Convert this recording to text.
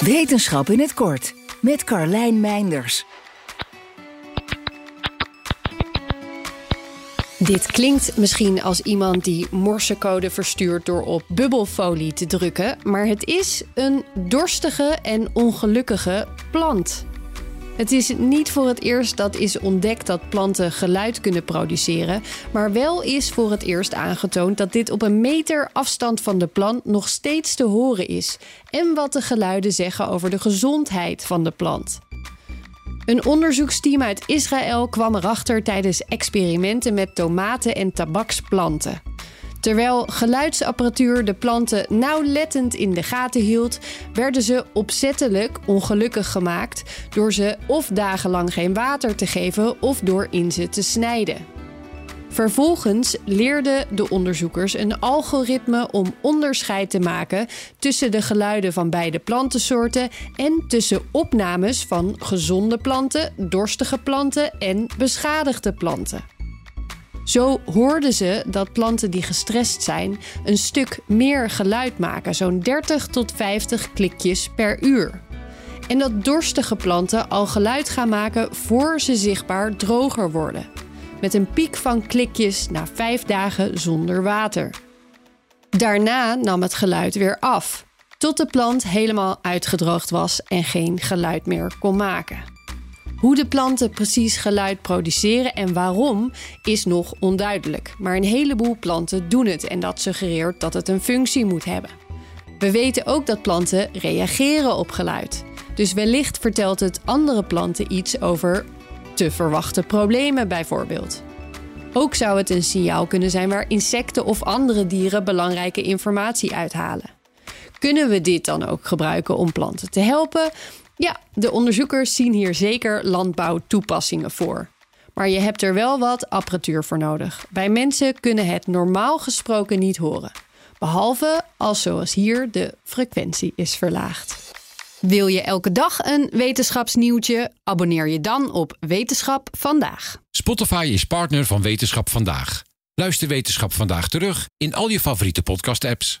Wetenschap in het kort met Carlijn Meinders. Dit klinkt misschien als iemand die morsecode verstuurt door op bubbelfolie te drukken, maar het is een dorstige en ongelukkige plant. Het is niet voor het eerst dat is ontdekt dat planten geluid kunnen produceren, maar wel is voor het eerst aangetoond dat dit op een meter afstand van de plant nog steeds te horen is en wat de geluiden zeggen over de gezondheid van de plant. Een onderzoeksteam uit Israël kwam erachter tijdens experimenten met tomaten en tabaksplanten. Terwijl geluidsapparatuur de planten nauwlettend in de gaten hield, werden ze opzettelijk ongelukkig gemaakt door ze of dagenlang geen water te geven of door in ze te snijden. Vervolgens leerden de onderzoekers een algoritme om onderscheid te maken tussen de geluiden van beide plantensoorten en tussen opnames van gezonde planten, dorstige planten en beschadigde planten. Zo hoorden ze dat planten die gestrest zijn een stuk meer geluid maken, zo'n 30 tot 50 klikjes per uur. En dat dorstige planten al geluid gaan maken voor ze zichtbaar droger worden. Met een piek van klikjes na vijf dagen zonder water. Daarna nam het geluid weer af, tot de plant helemaal uitgedroogd was en geen geluid meer kon maken. Hoe de planten precies geluid produceren en waarom is nog onduidelijk. Maar een heleboel planten doen het en dat suggereert dat het een functie moet hebben. We weten ook dat planten reageren op geluid. Dus wellicht vertelt het andere planten iets over te verwachten problemen bijvoorbeeld. Ook zou het een signaal kunnen zijn waar insecten of andere dieren belangrijke informatie uithalen. Kunnen we dit dan ook gebruiken om planten te helpen? Ja, de onderzoekers zien hier zeker landbouwtoepassingen voor. Maar je hebt er wel wat apparatuur voor nodig. Bij mensen kunnen het normaal gesproken niet horen. Behalve als zoals hier de frequentie is verlaagd. Wil je elke dag een wetenschapsnieuwtje? Abonneer je dan op Wetenschap vandaag. Spotify is partner van Wetenschap vandaag. Luister Wetenschap vandaag terug in al je favoriete podcast-apps.